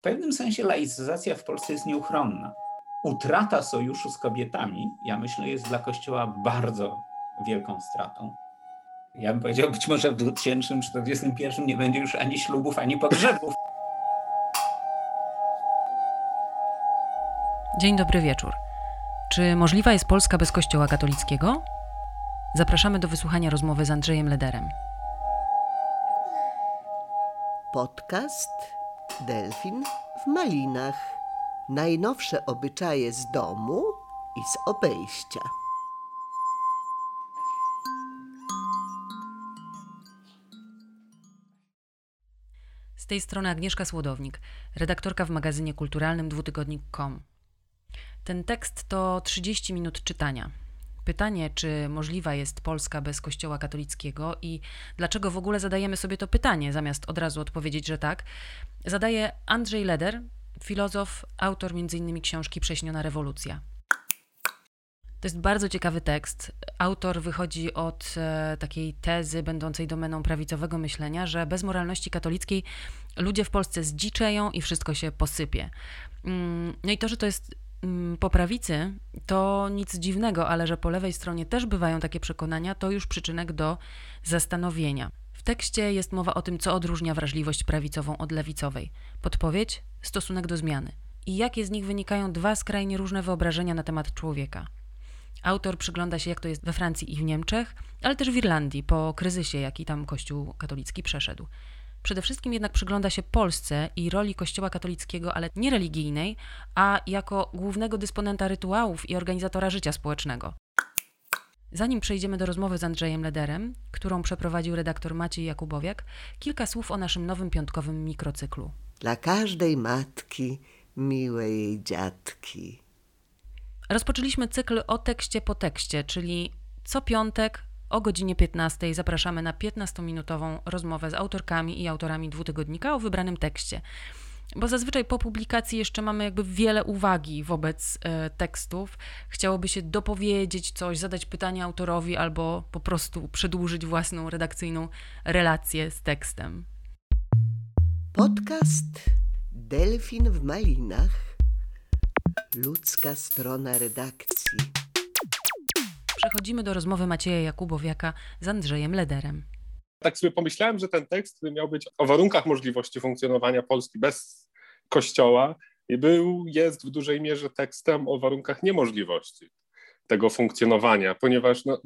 W pewnym sensie laicyzacja w Polsce jest nieuchronna. Utrata sojuszu z kobietami, ja myślę, jest dla Kościoła bardzo wielką stratą. Ja bym powiedział, być może w 2041 nie będzie już ani ślubów, ani pogrzebów. Dzień dobry wieczór. Czy możliwa jest Polska bez Kościoła katolickiego? Zapraszamy do wysłuchania rozmowy z Andrzejem Lederem. Podcast Delfin w Malinach. Najnowsze obyczaje z domu i z obejścia. Z tej strony Agnieszka Słodownik, redaktorka w magazynie kulturalnym dwutygodnik.com. Ten tekst to 30 minut czytania. Pytanie, czy możliwa jest Polska bez Kościoła katolickiego i dlaczego w ogóle zadajemy sobie to pytanie, zamiast od razu odpowiedzieć, że tak, zadaje Andrzej Leder, filozof, autor m.in. książki Prześniona rewolucja. To jest bardzo ciekawy tekst. Autor wychodzi od e, takiej tezy będącej domeną prawicowego myślenia, że bez moralności katolickiej ludzie w Polsce zdziczeją i wszystko się posypie. Mm, no i to, że to jest po prawicy, to nic dziwnego, ale że po lewej stronie też bywają takie przekonania, to już przyczynek do zastanowienia. W tekście jest mowa o tym, co odróżnia wrażliwość prawicową od lewicowej. Podpowiedź stosunek do zmiany. I jakie z nich wynikają dwa skrajnie różne wyobrażenia na temat człowieka. Autor przygląda się, jak to jest we Francji i w Niemczech, ale też w Irlandii po kryzysie, jaki tam Kościół katolicki przeszedł. Przede wszystkim jednak przygląda się Polsce i roli Kościoła katolickiego, ale nie religijnej, a jako głównego dysponenta rytuałów i organizatora życia społecznego. Zanim przejdziemy do rozmowy z Andrzejem Lederem, którą przeprowadził redaktor Maciej Jakubowiak, kilka słów o naszym nowym piątkowym mikrocyklu. Dla każdej matki miłe jej dziadki. Rozpoczęliśmy cykl o tekście po tekście, czyli co piątek o godzinie 15 zapraszamy na 15-minutową rozmowę z autorkami i autorami dwutygodnika o wybranym tekście. Bo zazwyczaj po publikacji jeszcze mamy jakby wiele uwagi wobec e, tekstów. Chciałoby się dopowiedzieć coś, zadać pytanie autorowi albo po prostu przedłużyć własną redakcyjną relację z tekstem. Podcast Delfin w Malinach. Ludzka strona redakcji. Przechodzimy do rozmowy Macieja Jakubowiaka z Andrzejem Lederem. Tak sobie pomyślałem, że ten tekst, który miał być o warunkach możliwości funkcjonowania Polski bez kościoła, był, jest w dużej mierze tekstem o warunkach niemożliwości tego funkcjonowania, ponieważ no, e,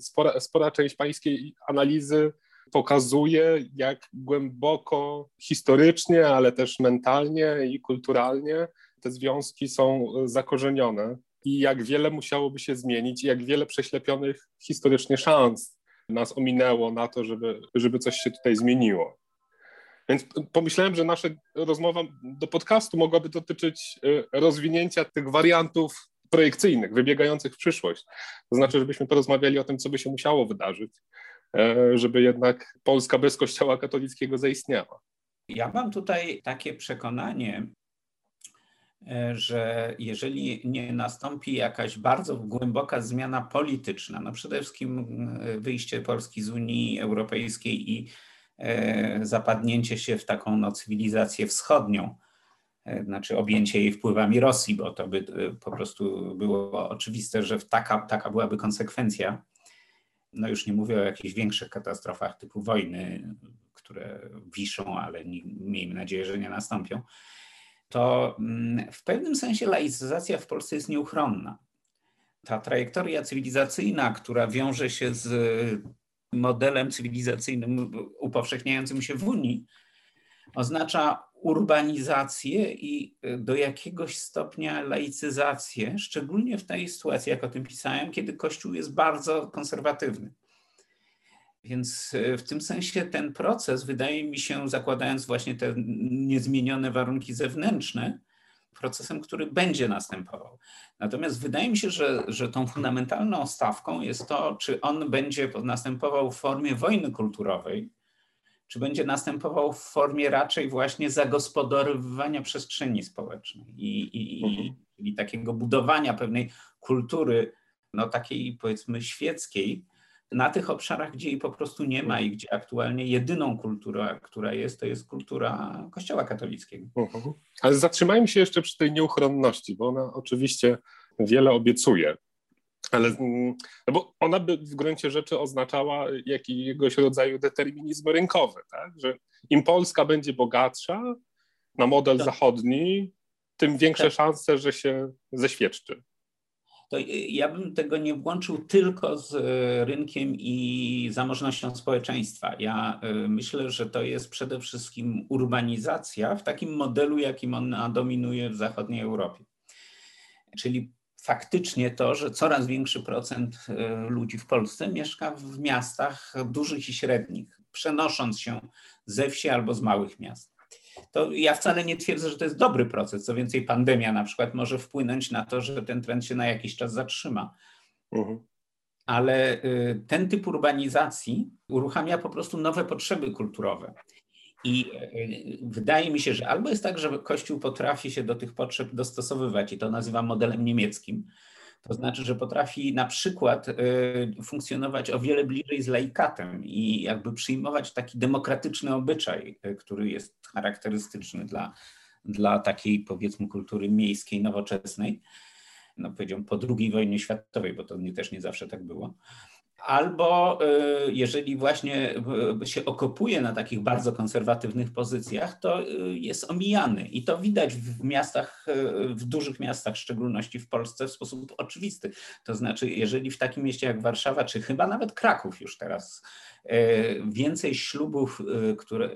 spora, spora część pańskiej analizy pokazuje, jak głęboko historycznie, ale też mentalnie i kulturalnie te związki są zakorzenione i jak wiele musiałoby się zmienić, i jak wiele prześlepionych historycznie szans nas ominęło na to, żeby, żeby coś się tutaj zmieniło. Więc pomyślałem, że nasza rozmowa do podcastu mogłaby dotyczyć y, rozwinięcia tych wariantów projekcyjnych, wybiegających w przyszłość. To znaczy, żebyśmy porozmawiali o tym, co by się musiało wydarzyć, e, żeby jednak Polska bez Kościoła katolickiego zaistniała. Ja mam tutaj takie przekonanie, że jeżeli nie nastąpi jakaś bardzo głęboka zmiana polityczna, no przede wszystkim e, wyjście Polski z Unii Europejskiej i zapadnięcie się w taką no, cywilizację wschodnią, znaczy objęcie jej wpływami Rosji, bo to by po prostu było oczywiste, że taka, taka byłaby konsekwencja. No już nie mówię o jakichś większych katastrofach typu wojny, które wiszą, ale nie, miejmy nadzieję, że nie nastąpią. To mm, w pewnym sensie laicyzacja w Polsce jest nieuchronna. Ta trajektoria cywilizacyjna, która wiąże się z modelem cywilizacyjnym upowszechniającym się w Unii, oznacza urbanizację i y, do jakiegoś stopnia laicyzację, szczególnie w tej sytuacji, jak o tym pisałem, kiedy Kościół jest bardzo konserwatywny. Więc y, w tym sensie ten proces, wydaje mi się, zakładając właśnie te niezmienione warunki zewnętrzne, procesem, który będzie następował. Natomiast wydaje mi się, że, że tą fundamentalną stawką jest to, czy on będzie następował w formie wojny kulturowej, czy będzie następował w formie raczej właśnie zagospodarowywania przestrzeni społecznej i, i, mhm. i takiego budowania pewnej kultury, no takiej powiedzmy świeckiej, na tych obszarach, gdzie jej po prostu nie ma i gdzie aktualnie jedyną kulturą, która jest, to jest kultura Kościoła katolickiego. Mhm. Ale zatrzymajmy się jeszcze przy tej nieuchronności, bo ona oczywiście wiele obiecuje. Ale mm, no bo ona by w gruncie rzeczy oznaczała jakiegoś rodzaju determinizm rynkowy, tak? że im Polska będzie bogatsza na model tak. zachodni, tym większe tak. szanse, że się zeświadczy to ja bym tego nie włączył tylko z e, rynkiem i zamożnością społeczeństwa. Ja e, myślę, że to jest przede wszystkim urbanizacja w takim modelu, jakim ona dominuje w zachodniej Europie. Czyli faktycznie to, że coraz większy procent ludzi w Polsce mieszka w miastach dużych i średnich, przenosząc się ze wsi albo z małych miast to ja wcale nie twierdzę, że to jest dobry proces. Co więcej, pandemia na przykład może wpłynąć na to, że ten trend się na jakiś czas zatrzyma. Mhm. Ale y, ten typ urbanizacji uruchamia po prostu nowe potrzeby kulturowe. I y, wydaje mi się, że albo jest tak, że Kościół potrafi się do tych potrzeb dostosowywać, i to nazywam modelem niemieckim, to znaczy, że potrafi na przykład y, funkcjonować o wiele bliżej z laikatem i jakby przyjmować taki demokratyczny obyczaj, y, który jest charakterystyczny dla, dla takiej powiedzmy kultury miejskiej, nowoczesnej. No powiedziałbym po II wojnie światowej, bo to nie, też nie zawsze tak było albo y, jeżeli właśnie y, się okopuje na takich bardzo konserwatywnych pozycjach, to y, jest omijany. I to widać w miastach, w dużych miastach, w szczególności w Polsce, w sposób oczywisty. To znaczy, jeżeli w takim mieście jak Warszawa, czy chyba nawet Kraków już teraz, więcej ślubów, które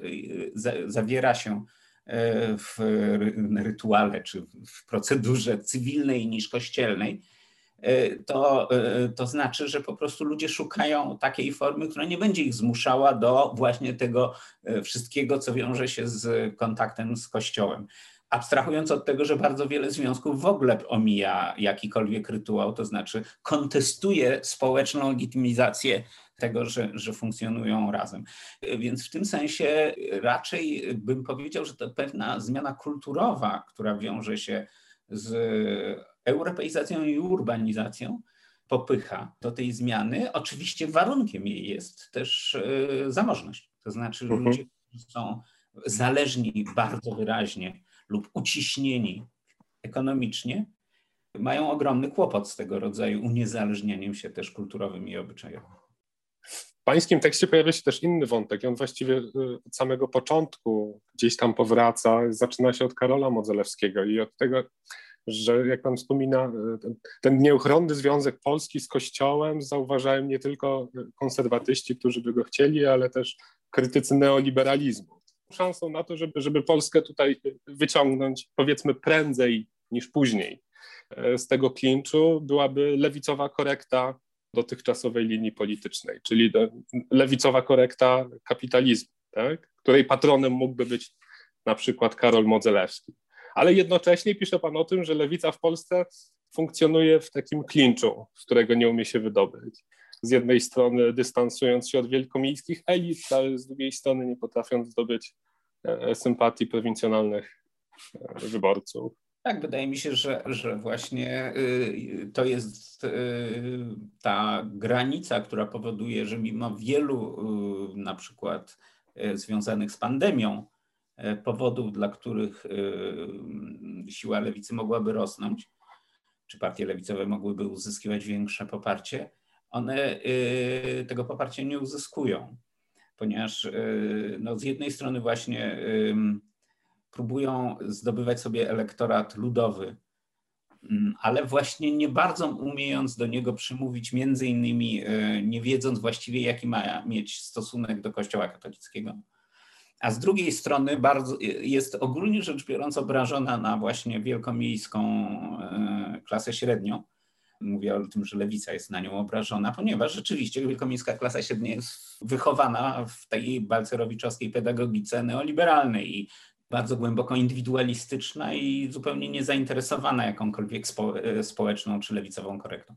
zawiera się w rytuale czy w procedurze cywilnej niż kościelnej, to, e, to znaczy, że po prostu ludzie szukają takiej formy, która nie będzie ich zmuszała do właśnie tego e, wszystkiego, co wiąże się z kontaktem z Kościołem. Abstrahując od tego, że bardzo wiele związków w ogóle omija jakikolwiek rytuał, to znaczy kontestuje społeczną legitymizację tego, że, że funkcjonują razem. Więc w tym sensie raczej bym powiedział, że to pewna zmiana kulturowa, która wiąże się z europeizacją i urbanizacją popycha do tej zmiany. Oczywiście warunkiem jej jest też e, zamożność. To znaczy mhm. ludzie, którzy są zależni bardzo wyraźnie lub uciśnieni ekonomicznie, mają ogromny kłopot z tego rodzaju uniezależnianiem się też kulturowym i obyczajowym. W pańskim tekście pojawia się też inny wątek i on właściwie e, od samego początku gdzieś tam powraca. Zaczyna się od Karola Modzelewskiego i od tego że jak pan wspomina, e, ten, ten nieuchronny związek Polski z Kościołem zauważają nie tylko konserwatyści, którzy by go chcieli, ale też krytycy neoliberalizmu. Szansą na to, żeby, żeby Polskę tutaj wyciągnąć powiedzmy prędzej niż później e, z tego klinczu byłaby lewicowa korekta dotychczasowej linii politycznej, czyli lewicowa korekta kapitalizmu, tak? której patronem mógłby być na przykład Karol Modzelewski ale jednocześnie pisze pan o tym, że lewica w Polsce funkcjonuje w takim klinczu, z którego nie umie się wydobyć. Z jednej strony dystansując się od wielkomiejskich elit, ale z drugiej strony nie potrafiąc zdobyć e, sympatii prowincjonalnych e, wyborców. Tak, wydaje mi się, że, że właśnie y, to jest y, ta granica, która powoduje, że mimo wielu y, na przykład związanych z pandemią powodów, dla których e, siła lewicy mogłaby rosnąć, czy partie lewicowe mogłyby uzyskiwać większe poparcie, one e, tego poparcia nie uzyskują, ponieważ no, z jednej strony właśnie próbują zdobywać sobie elektorat ludowy, ale właśnie nie bardzo umiejąc do niego przymówić, między innymi nie wiedząc właściwie, jaki ma mieć stosunek do Kościoła katolickiego a z drugiej strony bardzo, jest ogólnie rzecz biorąc obrażona na właśnie wielkomiejską e, klasę średnią. Mówię o tym, że lewica jest na nią obrażona, ponieważ rzeczywiście wielkomiejska klasa średnia jest wychowana w tej balcerowiczowskiej pedagogice neoliberalnej i bardzo głęboko indywidualistyczna i zupełnie niezainteresowana jakąkolwiek spo, e, społeczną czy lewicową korektą.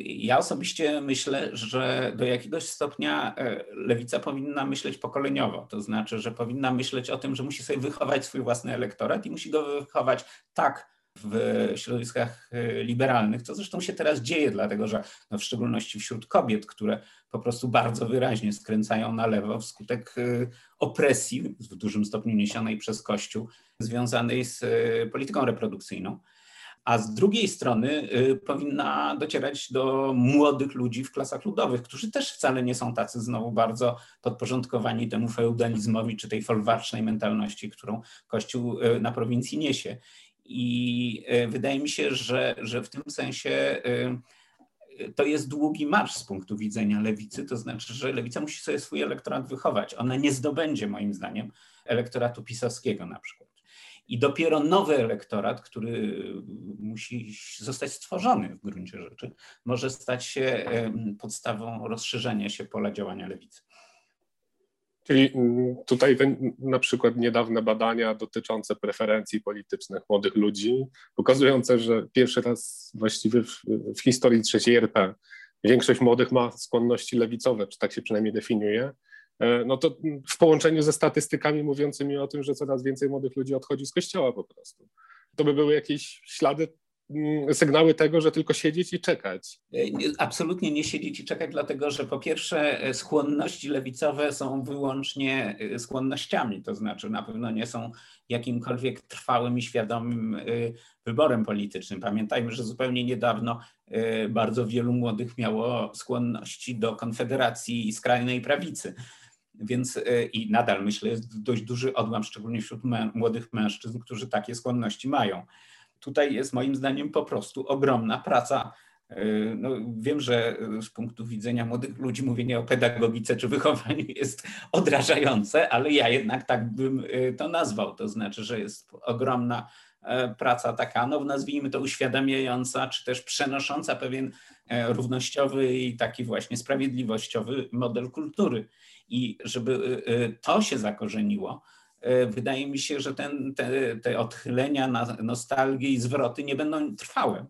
Ja osobiście myślę, że do jakiegoś stopnia e, lewica powinna myśleć pokoleniowo. To znaczy, że powinna myśleć o tym, że musi sobie wychować swój własny elektorat i musi go wychować tak w środowiskach y, liberalnych, co zresztą się teraz dzieje, dlatego że no w szczególności wśród kobiet, które po prostu bardzo wyraźnie skręcają na lewo wskutek y, opresji w dużym stopniu niesionej przez Kościół, związanej z polityką reprodukcyjną. A z drugiej strony powinna docierać do młodych ludzi w klasach ludowych, którzy też wcale nie są tacy znowu bardzo podporządkowani temu feudalizmowi czy tej folwarcznej mentalności, którą Kościół na prowincji niesie. I e, wydaje mi się, że, że w tym sensie to jest długi marsz z punktu widzenia lewicy, to znaczy, że lewica musi sobie swój elektorat wychować. Ona nie zdobędzie, moim zdaniem, elektoratu pisowskiego na przykład. I dopiero nowy elektorat, który musi zostać stworzony w gruncie rzeczy, może stać się podstawą rozszerzenia się pola działania lewicy. Czyli mm, tutaj na przykład niedawne badania dotyczące preferencji politycznych młodych ludzi, pokazujące, że pierwszy raz właściwie w, w historii trzeciej RP większość młodych ma skłonności lewicowe, czy tak się przynajmniej definiuje, no to w połączeniu ze statystykami mówiącymi o tym, że coraz więcej młodych ludzi odchodzi z kościoła po prostu. To by były jakieś ślady Mm, sygnały tego, że tylko siedzieć i czekać. E, absolutnie nie siedzieć i czekać, dlatego że po pierwsze e, skłonności lewicowe są wyłącznie e, skłonnościami, to znaczy na pewno nie są jakimkolwiek trwałym i świadomym wyborem politycznym. Pamiętajmy, że zupełnie niedawno bardzo wielu młodych miało skłonności do konfederacji i skrajnej prawicy. Więc i nadal myślę, jest dość duży odłam, szczególnie wśród młodych mężczyzn, którzy takie skłonności mają tutaj jest moim zdaniem po prostu ogromna praca. Y, no, wiem, że z punktu widzenia młodych ludzi mówienie o pedagogice czy wychowaniu jest odrażające, ale ja jednak tak bym to nazwał. To znaczy, że jest ogromna e, praca taka, no nazwijmy to uświadamiająca, czy też przenosząca pewien e, równościowy i taki właśnie sprawiedliwościowy model kultury. I żeby y, to się zakorzeniło, E, wydaje mi się, że ten, te, te odchylenia na nostalgię i zwroty nie będą trwałe.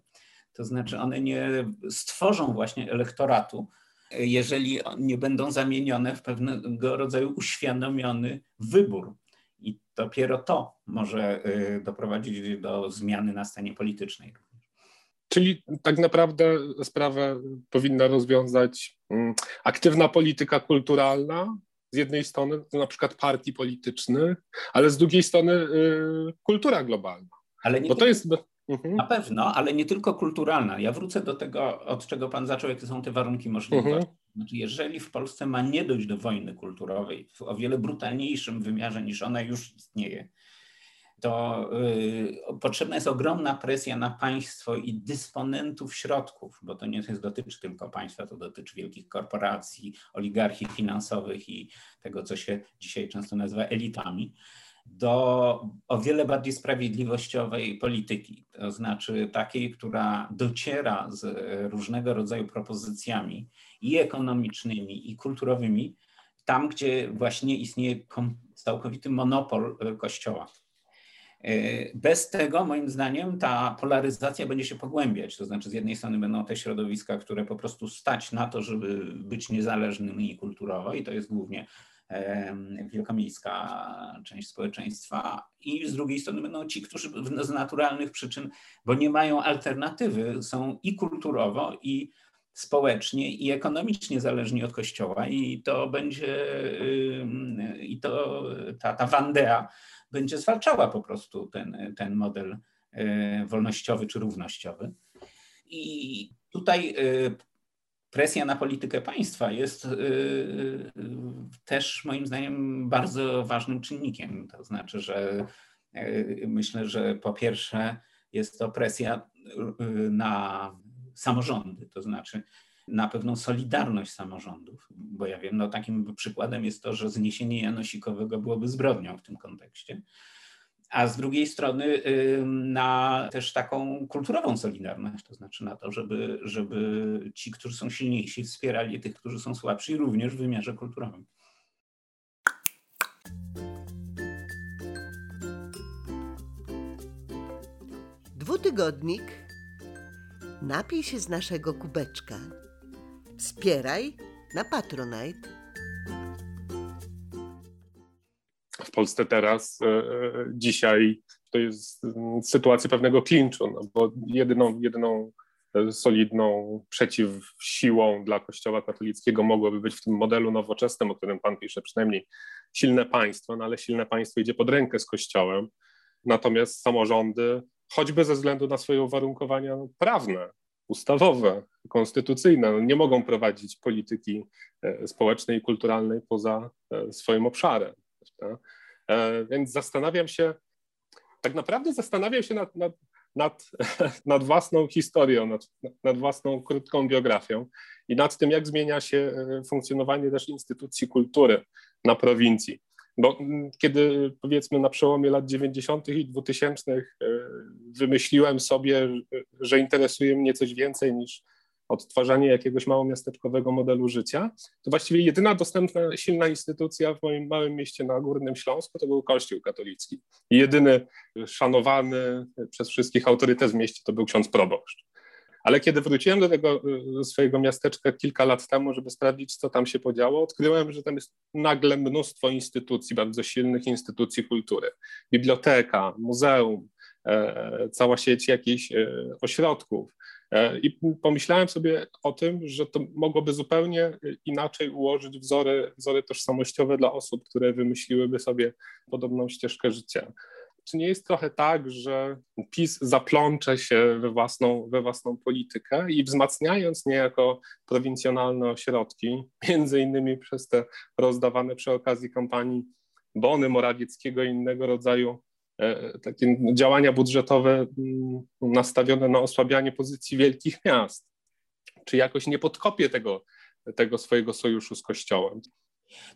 To znaczy one nie stworzą właśnie elektoratu, jeżeli nie będą zamienione w pewnego rodzaju uświadomiony wybór. I dopiero to może doprowadzić do zmiany na scenie politycznej. Czyli tak naprawdę sprawę powinna rozwiązać mm, aktywna polityka kulturalna, z jednej strony to na przykład partii politycznych, ale z drugiej strony y, kultura globalna. Ale nie Bo to jest. Mhm. Na pewno, ale nie tylko kulturalna. Ja wrócę do tego, od czego Pan zaczął, jakie są te warunki możliwe. Mhm. Znaczy, jeżeli w Polsce ma nie dojść do wojny kulturowej w o wiele brutalniejszym wymiarze niż ona już istnieje, to y, potrzebna jest ogromna presja na państwo i dysponentów środków, bo to nie dotyczy tylko państwa, to dotyczy wielkich korporacji, oligarchii finansowych i tego, co się dzisiaj często nazywa elitami, do o wiele bardziej sprawiedliwościowej polityki, to znaczy takiej, która dociera z różnego rodzaju propozycjami i ekonomicznymi, i kulturowymi, tam, gdzie właśnie istnieje całkowity monopol y, Kościoła. E, bez tego, moim zdaniem, ta polaryzacja będzie się pogłębiać. To znaczy, z jednej strony będą te środowiska, które po prostu stać na to, żeby być niezależnymi kulturowo, i to jest głównie wielkomiejska część społeczeństwa, i z drugiej strony będą ci, którzy z naturalnych przyczyn, bo nie mają alternatywy, są i kulturowo, i społecznie, i ekonomicznie zależni od Kościoła, i to będzie, i to ta, ta Wandea będzie zwalczała po prostu ten, ten model e, wolnościowy czy równościowy. I tutaj e, presja na politykę państwa jest e, też moim zdaniem bardzo ważnym czynnikiem. To znaczy, że myślę, że po pierwsze jest to presja na samorządy, to znaczy na pewną solidarność samorządów, bo ja wiem, no takim przykładem jest to, że zniesienie Janosikowego byłoby zbrodnią w tym kontekście, a z drugiej strony na też taką kulturową solidarność, to znaczy na to, żeby, żeby ci, którzy są silniejsi, wspierali tych, którzy są słabsi, również w wymiarze kulturowym. Dwutygodnik. Napij się z naszego kubeczka. Wspieraj na Patronite. W Polsce teraz, e, e, dzisiaj to jest sytuacja pewnego klinczu, no bo jedyną, jedyną solidną przeciwsiłą dla Kościoła katolickiego mogłoby być w tym modelu nowoczesnym, o którym Pan pisze, przynajmniej silne państwo, no ale silne państwo idzie pod rękę z Kościołem, natomiast samorządy, choćby ze względu na swoje uwarunkowania prawne, ustawowe, konstytucyjne, no nie mogą prowadzić polityki e, społecznej i kulturalnej poza e, swoim obszarem. Prawda? E, więc zastanawiam się, tak naprawdę zastanawiam się nad, nad, nad, nad własną historią, nad, nad, własną krótką biografią i nad tym, jak zmienia się funkcjonowanie też instytucji kultury na prowincji. Bo kiedy powiedzmy na przełomie lat 90. i 2000 wymyśliłem sobie, że interesuje mnie coś więcej niż odtwarzanie jakiegoś małomiasteczkowego modelu życia, to właściwie jedyna dostępna silna instytucja w moim małym mieście na Górnym Śląsku to był Kościół katolicki. Jedyny szanowany przez wszystkich autorytet w mieście to był ksiądz proboszcz. Ale kiedy wróciłem do tego swojego miasteczka kilka lat temu, żeby sprawdzić, co tam się podziało, odkryłem, że tam jest nagle mnóstwo instytucji, bardzo silnych instytucji kultury. Biblioteka, muzeum, e, cała sieć jakichś e, ośrodków, E, I pomyślałem sobie o tym, że to mogłoby zupełnie inaczej ułożyć wzory, wzory tożsamościowe dla osób, które wymyśliłyby sobie podobną ścieżkę życia. Czy nie jest trochę tak, że PiS zaplącze się we własną, we własną politykę i wzmacniając niejako prowincjonalne ośrodki, między innymi przez te rozdawane przy okazji kampanii bony Morawieckiego i innego rodzaju E, takie działania budżetowe mm, nastawione na osłabianie pozycji wielkich miast, czy jakoś nie podkopie tego, tego swojego sojuszu z Kościołem.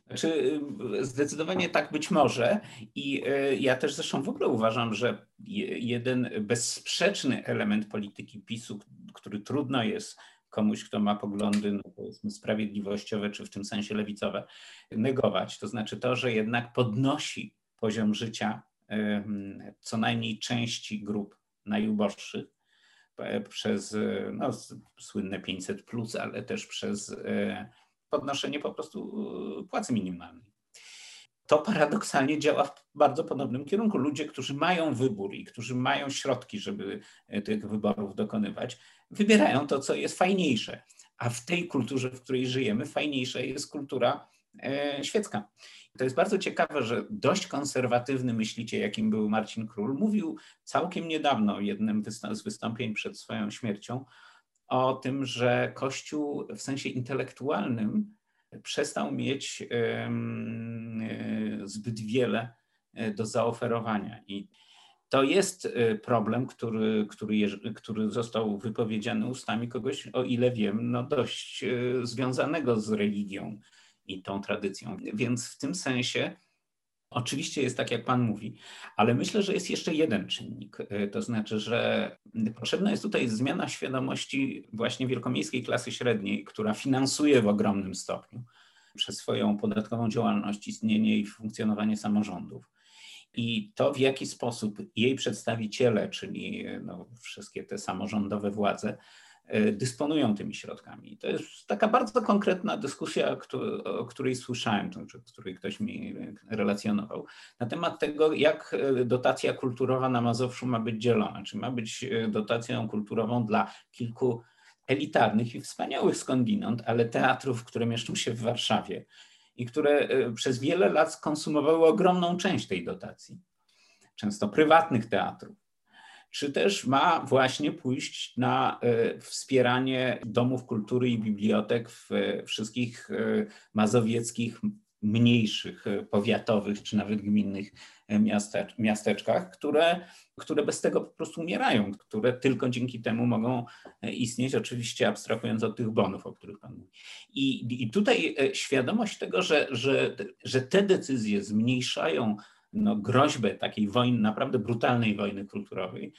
Znaczy, zdecydowanie tak być może. I e, ja też zresztą w ogóle uważam, że jeden bezsprzeczny element polityki PiSu, który trudno jest komuś, kto ma poglądy no powiedzmy sprawiedliwościowe, czy w tym sensie lewicowe, negować. To znaczy to, że jednak podnosi poziom życia co najmniej części grup najuboższych przez e, no, słynne 500, plus, ale też przez podnoszenie po prostu płacy minimalnej. To paradoksalnie działa w bardzo podobnym kierunku. Ludzie, którzy mają wybór i którzy mają środki, żeby tych wyborów dokonywać, wybierają to, co jest fajniejsze. A w tej kulturze, w której żyjemy, fajniejsza jest kultura świecka. To jest bardzo ciekawe, że dość konserwatywny myśliciel, jakim był Marcin Król, mówił całkiem niedawno w jednym z wystąpień przed swoją śmiercią o tym, że Kościół w sensie intelektualnym przestał mieć e, zbyt wiele e, do zaoferowania. I to jest e, problem, który, który, który został wypowiedziany ustami kogoś, o ile wiem, no dość związanego z religią i tą tradycją. Więc w tym sensie oczywiście jest tak, jak Pan mówi, ale myślę, że jest jeszcze jeden czynnik. Y, to znaczy, że potrzebna jest tutaj zmiana świadomości właśnie wielkomiejskiej klasy średniej, która finansuje w ogromnym stopniu przez swoją podatkową działalność istnienie i funkcjonowanie samorządów. I to, w jaki sposób jej przedstawiciele, czyli no, wszystkie te samorządowe władze, dysponują tymi środkami. To jest taka bardzo konkretna dyskusja, o której słyszałem, czy której ktoś mi relacjonował, na temat tego, jak e, dotacja kulturowa na Mazowszu ma być dzielona. Czy ma być e, dotacją kulturową dla kilku elitarnych i wspaniałych skądinąd, ale teatrów, które mieszczą się w Warszawie i które przez wiele lat skonsumowały ogromną część tej dotacji, często prywatnych teatrów czy też ma właśnie pójść na e, wspieranie domów kultury i bibliotek w wszystkich e, mazowieckich, mniejszych, e, powiatowych czy nawet gminnych miasteczkach, które, które bez tego po prostu umierają, które tylko dzięki temu mogą istnieć, oczywiście abstrahując od tych bonów, o których Pan mówi. I, i tutaj świadomość tego, że, że, że te decyzje zmniejszają no, groźbę takiej wojny, naprawdę brutalnej wojny kulturowej,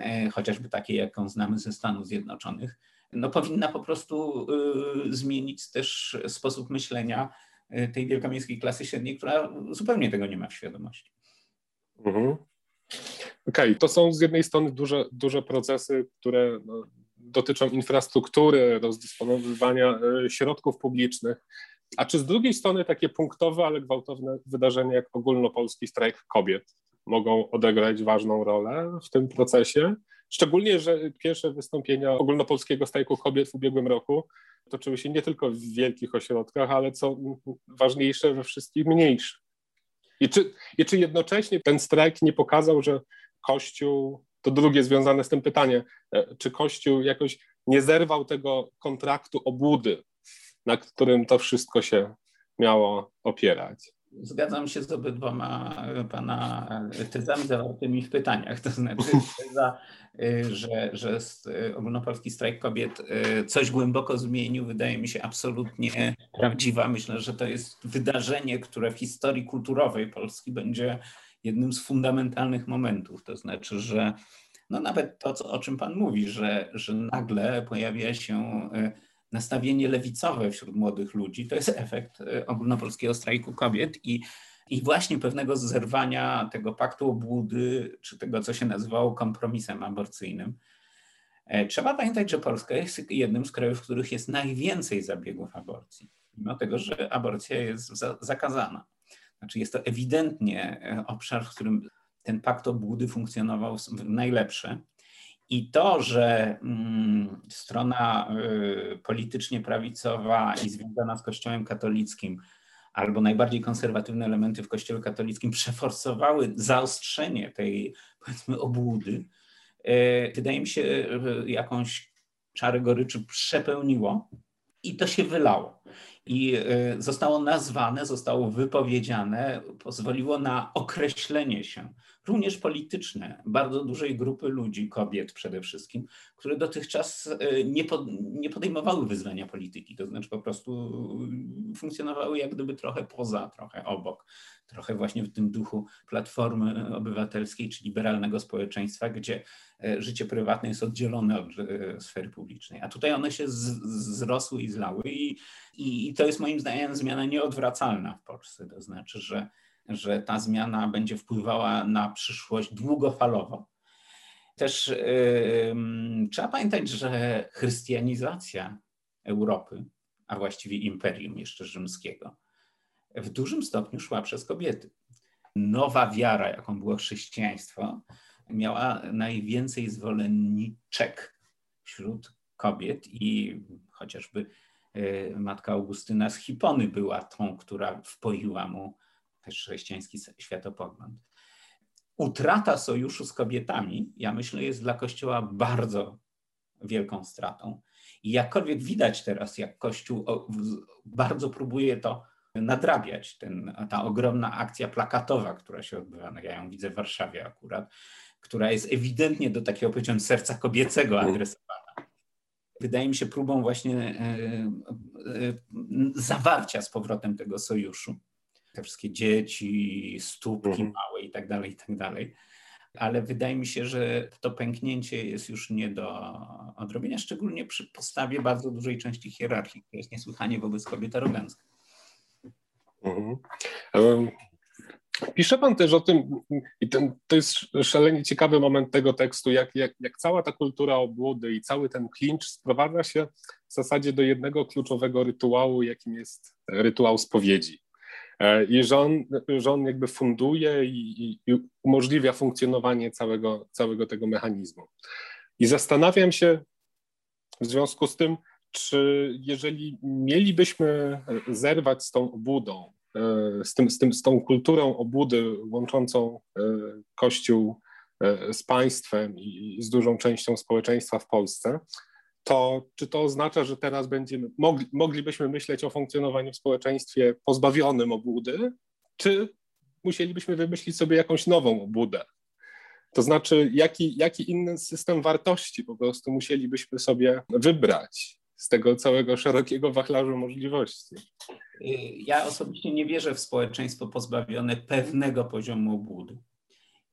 e, chociażby takiej, jaką znamy ze Stanów Zjednoczonych, no, powinna po prostu y, zmienić też sposób myślenia y, tej wielkomiejskiej klasy średniej, która zupełnie tego nie ma w świadomości. Mhm. Okej, okay. to są z jednej strony duże, duże procesy, które no, dotyczą infrastruktury, rozdysponowywania y, środków publicznych. A czy z drugiej strony takie punktowe, ale gwałtowne wydarzenia jak ogólnopolski strajk kobiet, mogą odegrać ważną rolę w tym procesie. Szczególnie, że pierwsze wystąpienia ogólnopolskiego strajku kobiet w ubiegłym roku toczyły się nie tylko w wielkich ośrodkach, ale co ważniejsze, we wszystkich mniejszych. I czy, I czy jednocześnie ten strajk nie pokazał, że Kościół, to drugie związane z tym pytanie, e, czy Kościół jakoś nie zerwał tego kontraktu obłudy, na którym to wszystko się miało opierać? Zgadzam się z obydwoma pana tezami zawartymi w pytaniach. To znaczy teza, że, że ogólnopolski strajk kobiet coś głęboko zmienił, wydaje mi się absolutnie prawdziwa. Myślę, że to jest wydarzenie, które w historii kulturowej Polski będzie jednym z fundamentalnych momentów. To znaczy, że no nawet to, co, o czym Pan mówi, że, że nagle pojawia się nastawienie lewicowe wśród młodych ludzi, to jest efekt y, ogólnopolskiego strajku kobiet i, i właśnie pewnego zerwania tego paktu obłudy, czy tego, co się nazywało kompromisem aborcyjnym. E, trzeba pamiętać, że Polska jest jednym z krajów, w których jest najwięcej zabiegów aborcji, mimo tego, że aborcja jest zakazana. Znaczy jest to ewidentnie e, obszar, w którym ten pakt obłudy funkcjonował najlepsze. I to, że mm, strona y, politycznie prawicowa i związana z Kościołem katolickim, albo najbardziej konserwatywne elementy w Kościele katolickim przeforsowały zaostrzenie tej, powiedzmy, obłudy, y, wydaje mi się, jakąś czarę goryczy przepełniło i to się wylało. I y, zostało nazwane, zostało wypowiedziane, pozwoliło na określenie się również polityczne bardzo dużej grupy ludzi, kobiet przede wszystkim, które dotychczas e, nie, pod, nie podejmowały wyzwania polityki, to znaczy po prostu funkcjonowały jak gdyby trochę poza, trochę obok, trochę właśnie w tym duchu Platformy Obywatelskiej czy liberalnego społeczeństwa, gdzie e, życie prywatne jest oddzielone od e, sfery publicznej. A tutaj one się z, zrosły i zlały i, i, i to jest moim zdaniem zmiana nieodwracalna w Polsce, to znaczy, że że ta zmiana będzie wpływała na przyszłość długofalowo. Też yy, trzeba pamiętać, że chrystianizacja Europy, a właściwie imperium jeszcze rzymskiego, w dużym stopniu szła przez kobiety. Nowa wiara, jaką było chrześcijaństwo, miała najwięcej zwolenniczek wśród kobiet i chociażby y, matka Augustyna z Hipony była tą, która wpoiła mu też chrześcijański światopogląd. Utrata sojuszu z kobietami, ja myślę, jest dla Kościoła bardzo wielką stratą. I jakkolwiek widać teraz, jak Kościół bardzo próbuje to nadrabiać, ten, ta ogromna akcja plakatowa, która się odbywa, no ja ją widzę w Warszawie akurat, która jest ewidentnie do takiego, powiedziałem, serca kobiecego mhm. adresowana. Wydaje mi się próbą właśnie e, e, zawarcia z powrotem tego sojuszu te wszystkie dzieci, stópki mhm. małe i tak dalej, i tak dalej. Ale wydaje mi się, że to pęknięcie jest już nie do odrobienia, szczególnie przy postawie bardzo dużej części hierarchii, która jest niesłychanie wobec kobiet arogancka. Mhm. Pisze pan też o tym, i ten, to jest szalenie ciekawy moment tego tekstu, jak, jak, jak cała ta kultura obłudy i cały ten klincz sprowadza się w zasadzie do jednego kluczowego rytuału, jakim jest rytuał spowiedzi. E, I że on, że on jakby funduje i, i umożliwia funkcjonowanie całego, całego tego mechanizmu. I zastanawiam się w związku z tym, czy jeżeli mielibyśmy zerwać z tą obudą, e, z, tym, z, tym, z tą kulturą obudy łączącą e, Kościół z państwem i z dużą częścią społeczeństwa w Polsce, to czy to oznacza, że teraz będziemy, mogli, moglibyśmy myśleć o funkcjonowaniu w społeczeństwie pozbawionym obłudy, czy musielibyśmy wymyślić sobie jakąś nową obłudę? To znaczy, jaki, jaki inny system wartości po prostu musielibyśmy sobie wybrać z tego całego szerokiego wachlarzu możliwości? Ja osobiście nie wierzę w społeczeństwo pozbawione pewnego poziomu obłudy.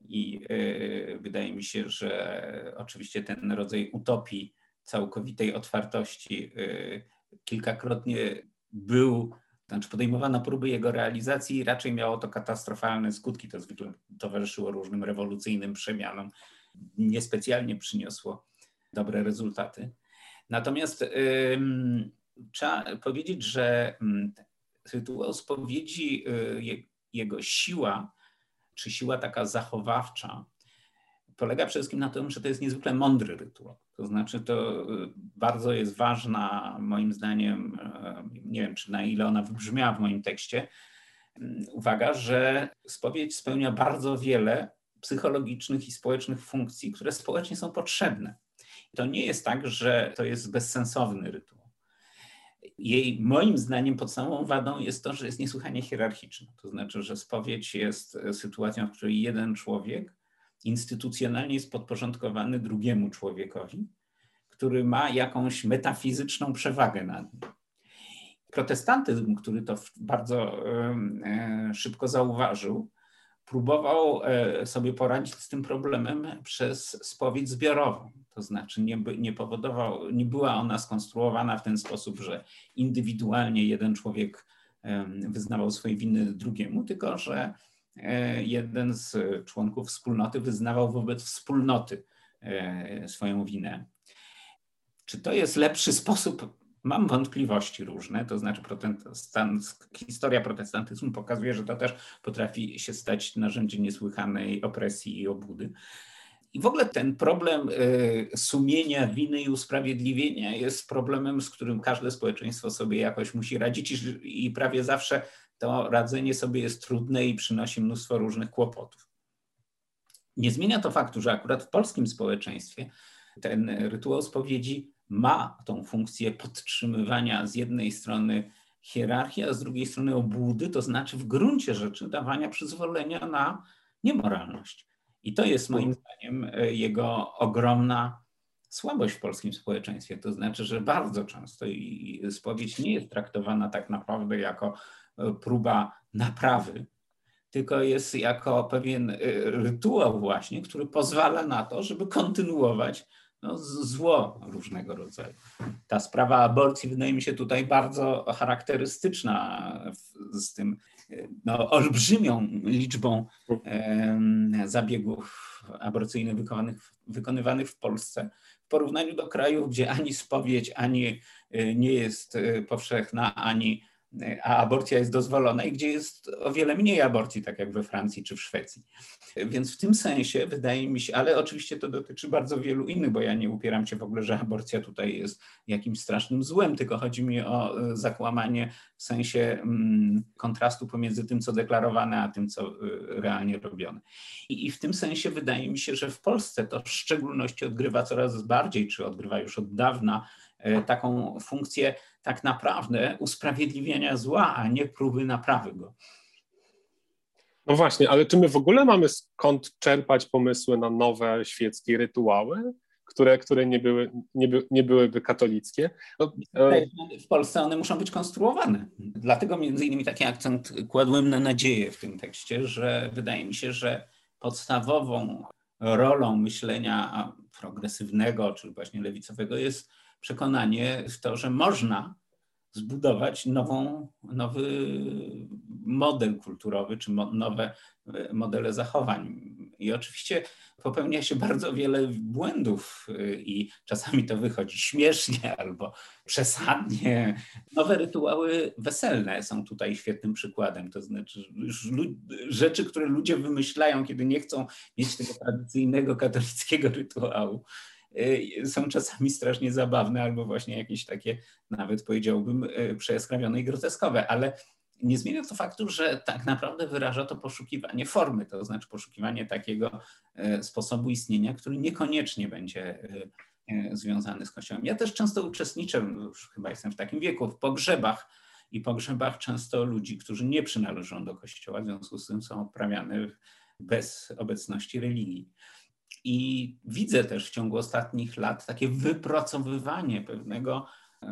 I yy, wydaje mi się, że oczywiście ten rodzaj utopii całkowitej otwartości y, kilkakrotnie był, znaczy podejmowano próby jego realizacji i raczej miało to katastrofalne skutki. To zwykle towarzyszyło różnym rewolucyjnym przemianom. Niespecjalnie przyniosło dobre rezultaty. Natomiast trzeba powiedzieć, że rytuał spowiedzi, y, jego siła czy siła taka zachowawcza polega przede wszystkim na tym, że to jest niezwykle mądry rytuał. To znaczy, to bardzo jest ważna, moim zdaniem, nie wiem, czy na ile ona wybrzmiała w moim tekście, uwaga, że spowiedź spełnia bardzo wiele psychologicznych i społecznych funkcji, które społecznie są potrzebne. To nie jest tak, że to jest bezsensowny rytuał. Jej, moim zdaniem, podstawową wadą jest to, że jest niesłychanie hierarchiczna. To znaczy, że spowiedź jest sytuacją, w której jeden człowiek instytucjonalnie jest podporządkowany drugiemu człowiekowi, który ma jakąś metafizyczną przewagę nad nim. Protestantyzm, który to bardzo e, szybko zauważył, próbował e, sobie poradzić z tym problemem przez spowiedź zbiorową. To znaczy nie, nie powodował, nie była ona skonstruowana w ten sposób, że indywidualnie jeden człowiek wyznawał swoje winy drugiemu, tylko że jeden z członków wspólnoty wyznawał wobec wspólnoty e, swoją winę. Czy to jest lepszy sposób Mam wątpliwości różne, to znaczy historia protestantyzmu pokazuje, że to też potrafi się stać narzędziem niesłychanej opresji i obłudy. I w ogóle ten problem sumienia winy i usprawiedliwienia jest problemem, z którym każde społeczeństwo sobie jakoś musi radzić i prawie zawsze to radzenie sobie jest trudne i przynosi mnóstwo różnych kłopotów. Nie zmienia to faktu, że akurat w polskim społeczeństwie ten rytuał spowiedzi ma tą funkcję podtrzymywania z jednej strony hierarchii, a z drugiej strony obłudy, to znaczy w gruncie rzeczy dawania przyzwolenia na niemoralność. I to jest moim zdaniem e, jego ogromna słabość w polskim społeczeństwie. To znaczy, że bardzo często i spowiedź nie jest traktowana tak naprawdę jako e, próba naprawy, tylko jest jako pewien e, rytuał właśnie, który pozwala na to, żeby kontynuować no, zło różnego rodzaju. Ta sprawa aborcji wydaje mi się tutaj bardzo charakterystyczna z tym no, olbrzymią liczbą e, zabiegów aborcyjnych wykonywanych w Polsce w porównaniu do krajów, gdzie ani spowiedź, ani e, nie jest e, powszechna, ani a aborcja jest dozwolona i gdzie jest o wiele mniej aborcji, tak jak we Francji czy w Szwecji. Więc w tym sensie wydaje mi się, ale oczywiście to dotyczy bardzo wielu innych, bo ja nie upieram się w ogóle, że aborcja tutaj jest jakimś strasznym złem, tylko chodzi mi o e, zakłamanie w sensie mm, kontrastu pomiędzy tym, co deklarowane, a tym, co e, realnie robione. I, w tym sensie wydaje mi się, że w Polsce to w szczególności odgrywa coraz bardziej, czy odgrywa już od dawna taką funkcję tak naprawdę usprawiedliwienia zła, a nie próby naprawy go. No właśnie, ale czy my w ogóle mamy skąd czerpać pomysły na nowe świeckie rytuały, które, które nie, były, nie, by, nie byłyby katolickie? No, e, w Polsce one muszą być konstruowane. Dlatego między innymi taki akcent kładłem na nadzieję w tym tekście, że wydaje mi się, że podstawową rolą myślenia progresywnego, czy właśnie lewicowego jest przekonanie w to, że można zbudować nową, nowy model kulturowy, czy mo, nowe e, modele zachowań. I oczywiście popełnia się bardzo wiele błędów e, i czasami to wychodzi śmiesznie albo przesadnie. Nowe rytuały weselne są tutaj świetnym przykładem. To znaczy rzeczy, które ludzie wymyślają, kiedy nie chcą mieć tego tradycyjnego katolickiego rytuału są czasami strasznie zabawne albo właśnie jakieś takie, nawet powiedziałbym, y, przejaskrawione i groteskowe, ale nie zmienia to faktu, że tak naprawdę wyraża to poszukiwanie formy, to znaczy poszukiwanie takiego y, sposobu istnienia, który niekoniecznie będzie związany z Kościołem. Ja też często uczestniczę, już chyba jestem w takim wieku, w pogrzebach i pogrzebach często ludzi, którzy nie przynależą do Kościoła, w związku z tym są odprawiane bez obecności religii. I widzę też w ciągu ostatnich lat takie wypracowywanie pewnego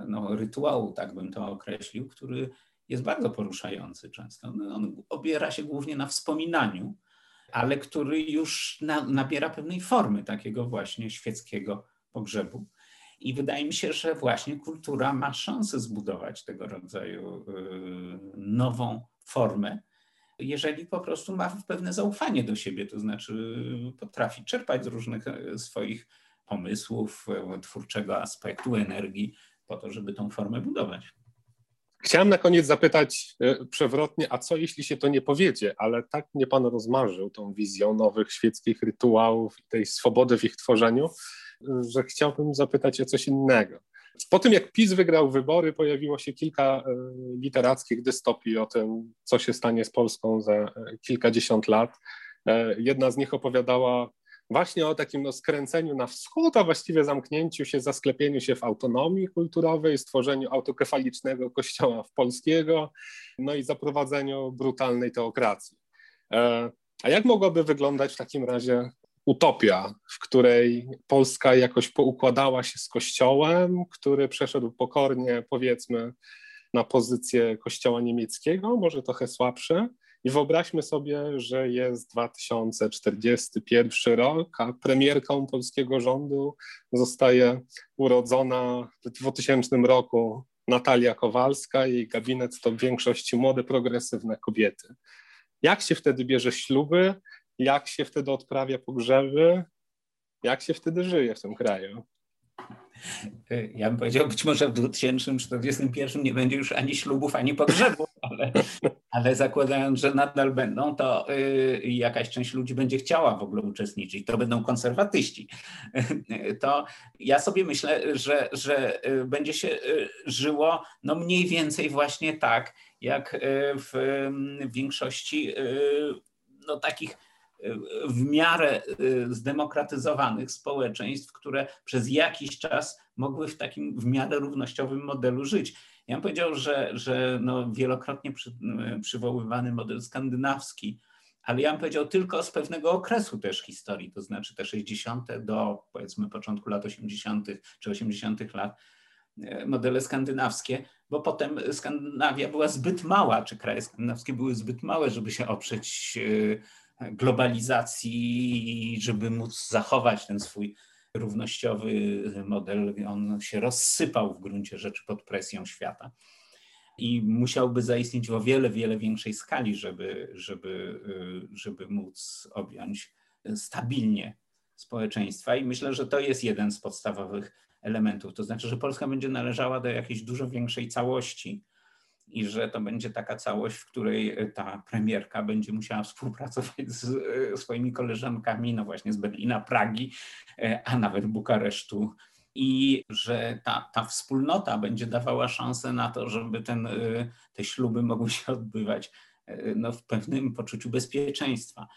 no, rytuału, tak bym to określił, który jest bardzo poruszający często. No, on obiera się głównie na wspominaniu, ale który już na, nabiera pewnej formy takiego właśnie świeckiego pogrzebu. I wydaje mi się, że właśnie kultura ma szansę zbudować tego rodzaju y, nową formę, jeżeli po prostu ma pewne zaufanie do siebie, to znaczy potrafi czerpać z różnych e, swoich pomysłów, e, twórczego aspektu, energii, po to, żeby tą formę budować. Chciałem na koniec zapytać e, przewrotnie, a co jeśli się to nie powiedzie, ale tak mnie Pan rozmarzył tą wizją nowych świeckich rytuałów i tej swobody w ich tworzeniu, że chciałbym zapytać o coś innego. Po tym, jak PiS wygrał wybory, pojawiło się kilka e, literackich dystopii o tym, co się stanie z Polską za e, kilkadziesiąt lat. Jedna z nich opowiadała właśnie o takim no, skręceniu na wschód, a właściwie zamknięciu się, zasklepieniu się w autonomii kulturowej, stworzeniu autokefalicznego kościoła w polskiego, no i zaprowadzeniu brutalnej teokracji. E, a jak mogłaby wyglądać w takim razie utopia, w której Polska jakoś poukładała się z Kościołem, który przeszedł pokornie, powiedzmy, na pozycję Kościoła niemieckiego, może trochę słabsze, i wyobraźmy sobie, że jest 2041 rok, a premierką polskiego rządu zostaje urodzona w 2000 roku Natalia Kowalska. Jej gabinet to w większości młode, progresywne kobiety. Jak się wtedy bierze śluby? Jak się wtedy odprawia pogrzeby? Jak się wtedy żyje w tym kraju? Y, ja bym powiedział, być może w 2041 nie będzie już ani ślubów, ani pogrzebów, ale, ale zakładając, że nadal będą, to y, jakaś część ludzi będzie chciała w ogóle uczestniczyć. To będą konserwatyści. To ja sobie myślę, że, że y, będzie się żyło no mniej więcej właśnie tak, jak w większości no, takich w miarę y, zdemokratyzowanych społeczeństw, które przez jakiś czas mogły w takim w miarę równościowym modelu żyć. Ja bym powiedział, że, że no wielokrotnie przy, y, przywoływany model skandynawski, ale ja bym powiedział tylko z pewnego okresu też historii, to znaczy te 60. do powiedzmy początku lat 80. czy 80. lat, y, modele skandynawskie, bo potem Skandynawia była zbyt mała, czy kraje skandynawskie były zbyt małe, żeby się oprzeć globalizacji, żeby móc zachować ten swój równościowy model, on się rozsypał w gruncie rzeczy pod presją świata i musiałby zaistnieć w o wiele, wiele większej skali, żeby, żeby, żeby móc objąć stabilnie społeczeństwa. I myślę, że to jest jeden z podstawowych elementów. To znaczy, że Polska będzie należała do jakiejś dużo większej całości i że to będzie taka całość, w której e, ta premierka będzie musiała współpracować z e, swoimi koleżankami, no właśnie z Berlina, Pragi, e, a nawet Bukaresztu. I że ta, ta wspólnota będzie dawała szansę na to, żeby ten, te śluby mogły się odbywać no, w pewnym poczuciu bezpieczeństwa.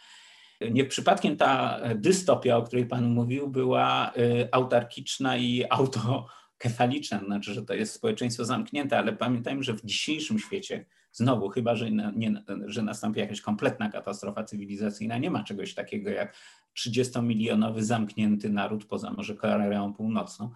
Nie przypadkiem ta dystopia, o której Pan mówił, była autarkiczna i auto kefaliczne, znaczy, że to jest społeczeństwo zamknięte, ale pamiętajmy, że w dzisiejszym świecie, znowu, chyba że, nie, że nastąpi jakaś kompletna katastrofa cywilizacyjna, nie ma czegoś takiego jak 30-milionowy zamknięty naród poza może Koreą Północną.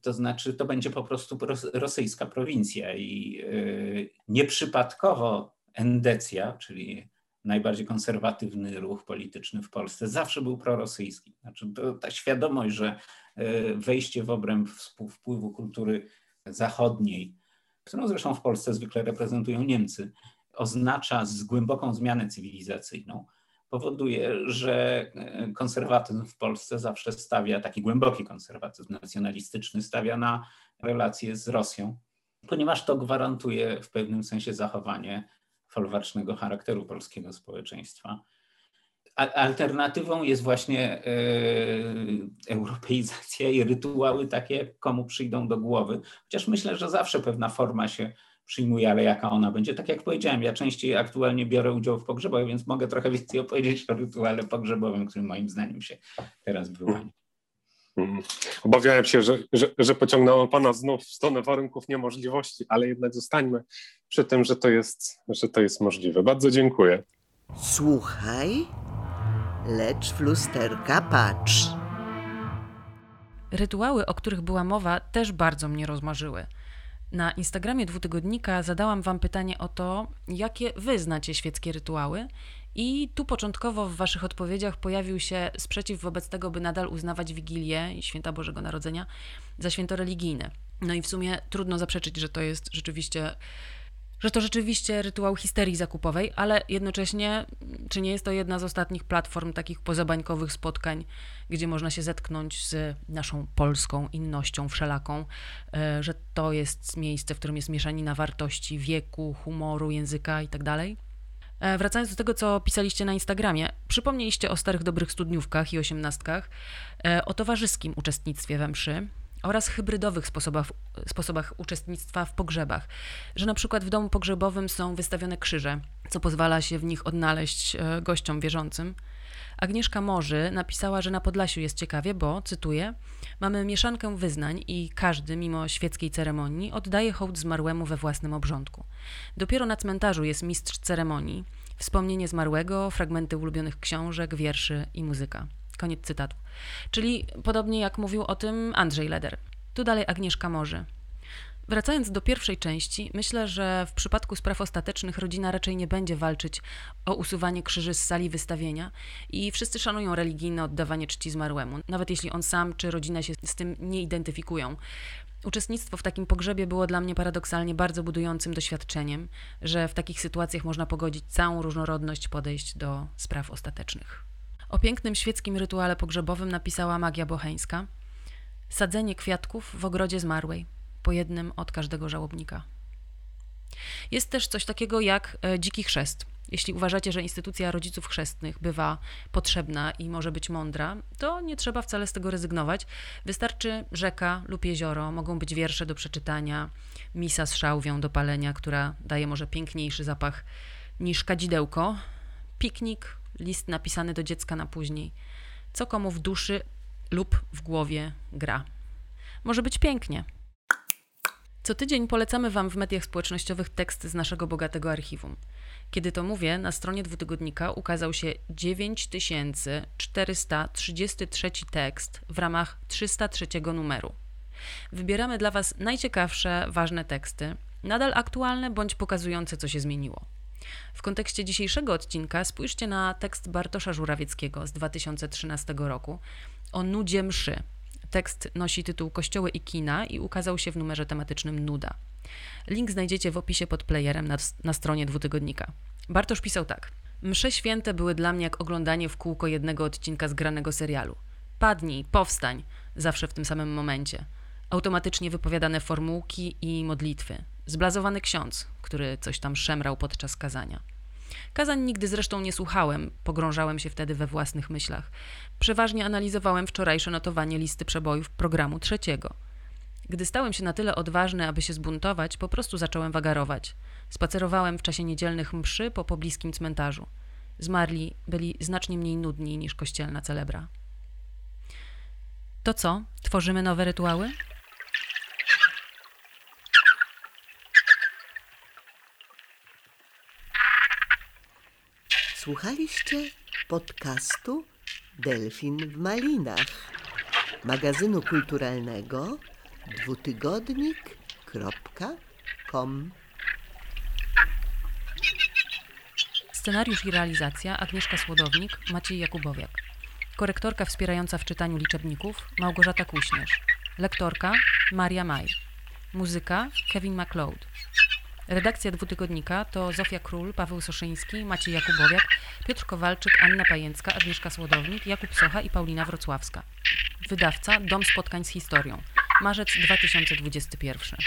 To znaczy, to będzie po prostu rosyjska prowincja i yy, nieprzypadkowo endecja, czyli najbardziej konserwatywny ruch polityczny w Polsce, zawsze był prorosyjski. Znaczy, to, ta świadomość, że E, wejście w obręb wpływu kultury zachodniej, którą zresztą w Polsce zwykle reprezentują Niemcy, oznacza z głęboką zmianę cywilizacyjną, powoduje, że e, konserwatyzm w Polsce zawsze stawia, taki głęboki konserwatyzm nacjonalistyczny, stawia na relacje z Rosją, ponieważ to gwarantuje w pewnym sensie zachowanie folwarcznego charakteru polskiego społeczeństwa alternatywą jest właśnie e, europeizacja i rytuały takie, komu przyjdą do głowy. Chociaż myślę, że zawsze pewna forma się przyjmuje, ale jaka ona będzie. Tak jak powiedziałem, ja częściej aktualnie biorę udział w pogrzebach, więc mogę trochę więcej opowiedzieć o rytuale pogrzebowym, który moim zdaniem się teraz wyłania. Mhm. Obawiałem się, że, że, że pociągnęło Pana znów w stronę warunków niemożliwości, ale jednak zostańmy przy tym, że to jest, że to jest możliwe. Bardzo dziękuję. Słuchaj, lecz w lusterka patrz. Rytuały, o których była mowa, też bardzo mnie rozmarzyły. Na Instagramie dwutygodnika zadałam Wam pytanie o to, jakie Wy znacie świeckie rytuały, i tu początkowo w Waszych odpowiedziach pojawił się sprzeciw wobec tego, by nadal uznawać Wigilię i Święta Bożego Narodzenia za święto religijne. No i w sumie trudno zaprzeczyć, że to jest rzeczywiście że to rzeczywiście rytuał histerii zakupowej, ale jednocześnie, czy nie jest to jedna z ostatnich platform takich pozabańkowych spotkań, gdzie można się zetknąć z naszą polską innością wszelaką, e, że to jest miejsce, w którym jest mieszanina wartości wieku, humoru, języka itd. E, wracając do tego, co pisaliście na Instagramie, przypomnieliście o starych dobrych studniówkach i osiemnastkach, e, o towarzyskim uczestnictwie we mszy, oraz hybrydowych sposobach, sposobach uczestnictwa w pogrzebach, że na przykład w domu pogrzebowym są wystawione krzyże, co pozwala się w nich odnaleźć e, gościom wierzącym. Agnieszka Morzy napisała, że na Podlasiu jest ciekawie, bo, cytuję, mamy mieszankę wyznań i każdy, mimo świeckiej ceremonii, oddaje hołd zmarłemu we własnym obrządku. Dopiero na cmentarzu jest mistrz ceremonii, wspomnienie zmarłego, fragmenty ulubionych książek, wierszy i muzyka. Koniec cytatu. Czyli podobnie jak mówił o tym Andrzej Leder. Tu dalej Agnieszka Morzy. Wracając do pierwszej części, myślę, że w przypadku spraw ostatecznych rodzina raczej nie będzie walczyć o usuwanie krzyży z sali wystawienia i wszyscy szanują religijne oddawanie czci zmarłemu, nawet jeśli on sam czy rodzina się z tym nie identyfikują. Uczestnictwo w takim pogrzebie było dla mnie paradoksalnie bardzo budującym doświadczeniem, że w takich sytuacjach można pogodzić całą różnorodność podejść do spraw ostatecznych. O pięknym świeckim rytuale pogrzebowym napisała Magia Bocheńska. Sadzenie kwiatków w ogrodzie zmarłej, po jednym od każdego żałobnika. Jest też coś takiego jak e, dziki chrzest. Jeśli uważacie, że instytucja rodziców chrzestnych bywa potrzebna i może być mądra, to nie trzeba wcale z tego rezygnować. Wystarczy rzeka lub jezioro, mogą być wiersze do przeczytania, misa z szałwią do palenia, która daje może piękniejszy zapach niż kadzidełko, piknik, list napisany do dziecka na później. Co komu w duszy lub w głowie gra. Może być pięknie. Co tydzień polecamy Wam w mediach społecznościowych tekst z naszego bogatego archiwum. Kiedy to mówię, na stronie dwutygodnika ukazał się 9433 tekst w ramach 303 numeru. Wybieramy dla Was najciekawsze, ważne teksty, nadal aktualne bądź pokazujące, co się zmieniło. W kontekście dzisiejszego odcinka spójrzcie na tekst Bartosza Żurawieckiego z 2013 roku o nudzie mszy. Tekst nosi tytuł Kościoły i kina i ukazał się w numerze tematycznym Nuda. Link znajdziecie w opisie pod playerem na, na stronie dwutygodnika. Bartosz pisał tak. Msze święte były dla mnie jak oglądanie w kółko jednego odcinka zgranego serialu. Padnij, powstań, zawsze w tym samym momencie. Automatycznie wypowiadane formułki i modlitwy. Zblazowany ksiądz, który coś tam szemrał podczas kazania. Kazań nigdy zresztą nie słuchałem, pogrążałem się wtedy we własnych myślach. Przeważnie analizowałem wczorajsze notowanie listy przebojów programu trzeciego. Gdy stałem się na tyle odważny, aby się zbuntować, po prostu zacząłem wagarować. Spacerowałem w czasie niedzielnych mszy po pobliskim cmentarzu. Zmarli byli znacznie mniej nudni niż kościelna celebra. To co? Tworzymy nowe rytuały? Słuchaliście podcastu Delfin w Malinach, magazynu kulturalnego dwutygodnik.com. Scenariusz i realizacja Agnieszka Słodownik, Maciej Jakubowiak. Korektorka wspierająca w czytaniu liczebników Małgorzata Kuśnierz. Lektorka Maria Maj. Muzyka Kevin MacLeod. Redakcja dwutygodnika to Zofia Król, Paweł Soszyński, Maciej Jakubowiak, Piotr Kowalczyk, Anna Pajęcka, Agnieszka Słodownik, Jakub Socha i Paulina Wrocławska. Wydawca Dom Spotkań z Historią. Marzec 2021.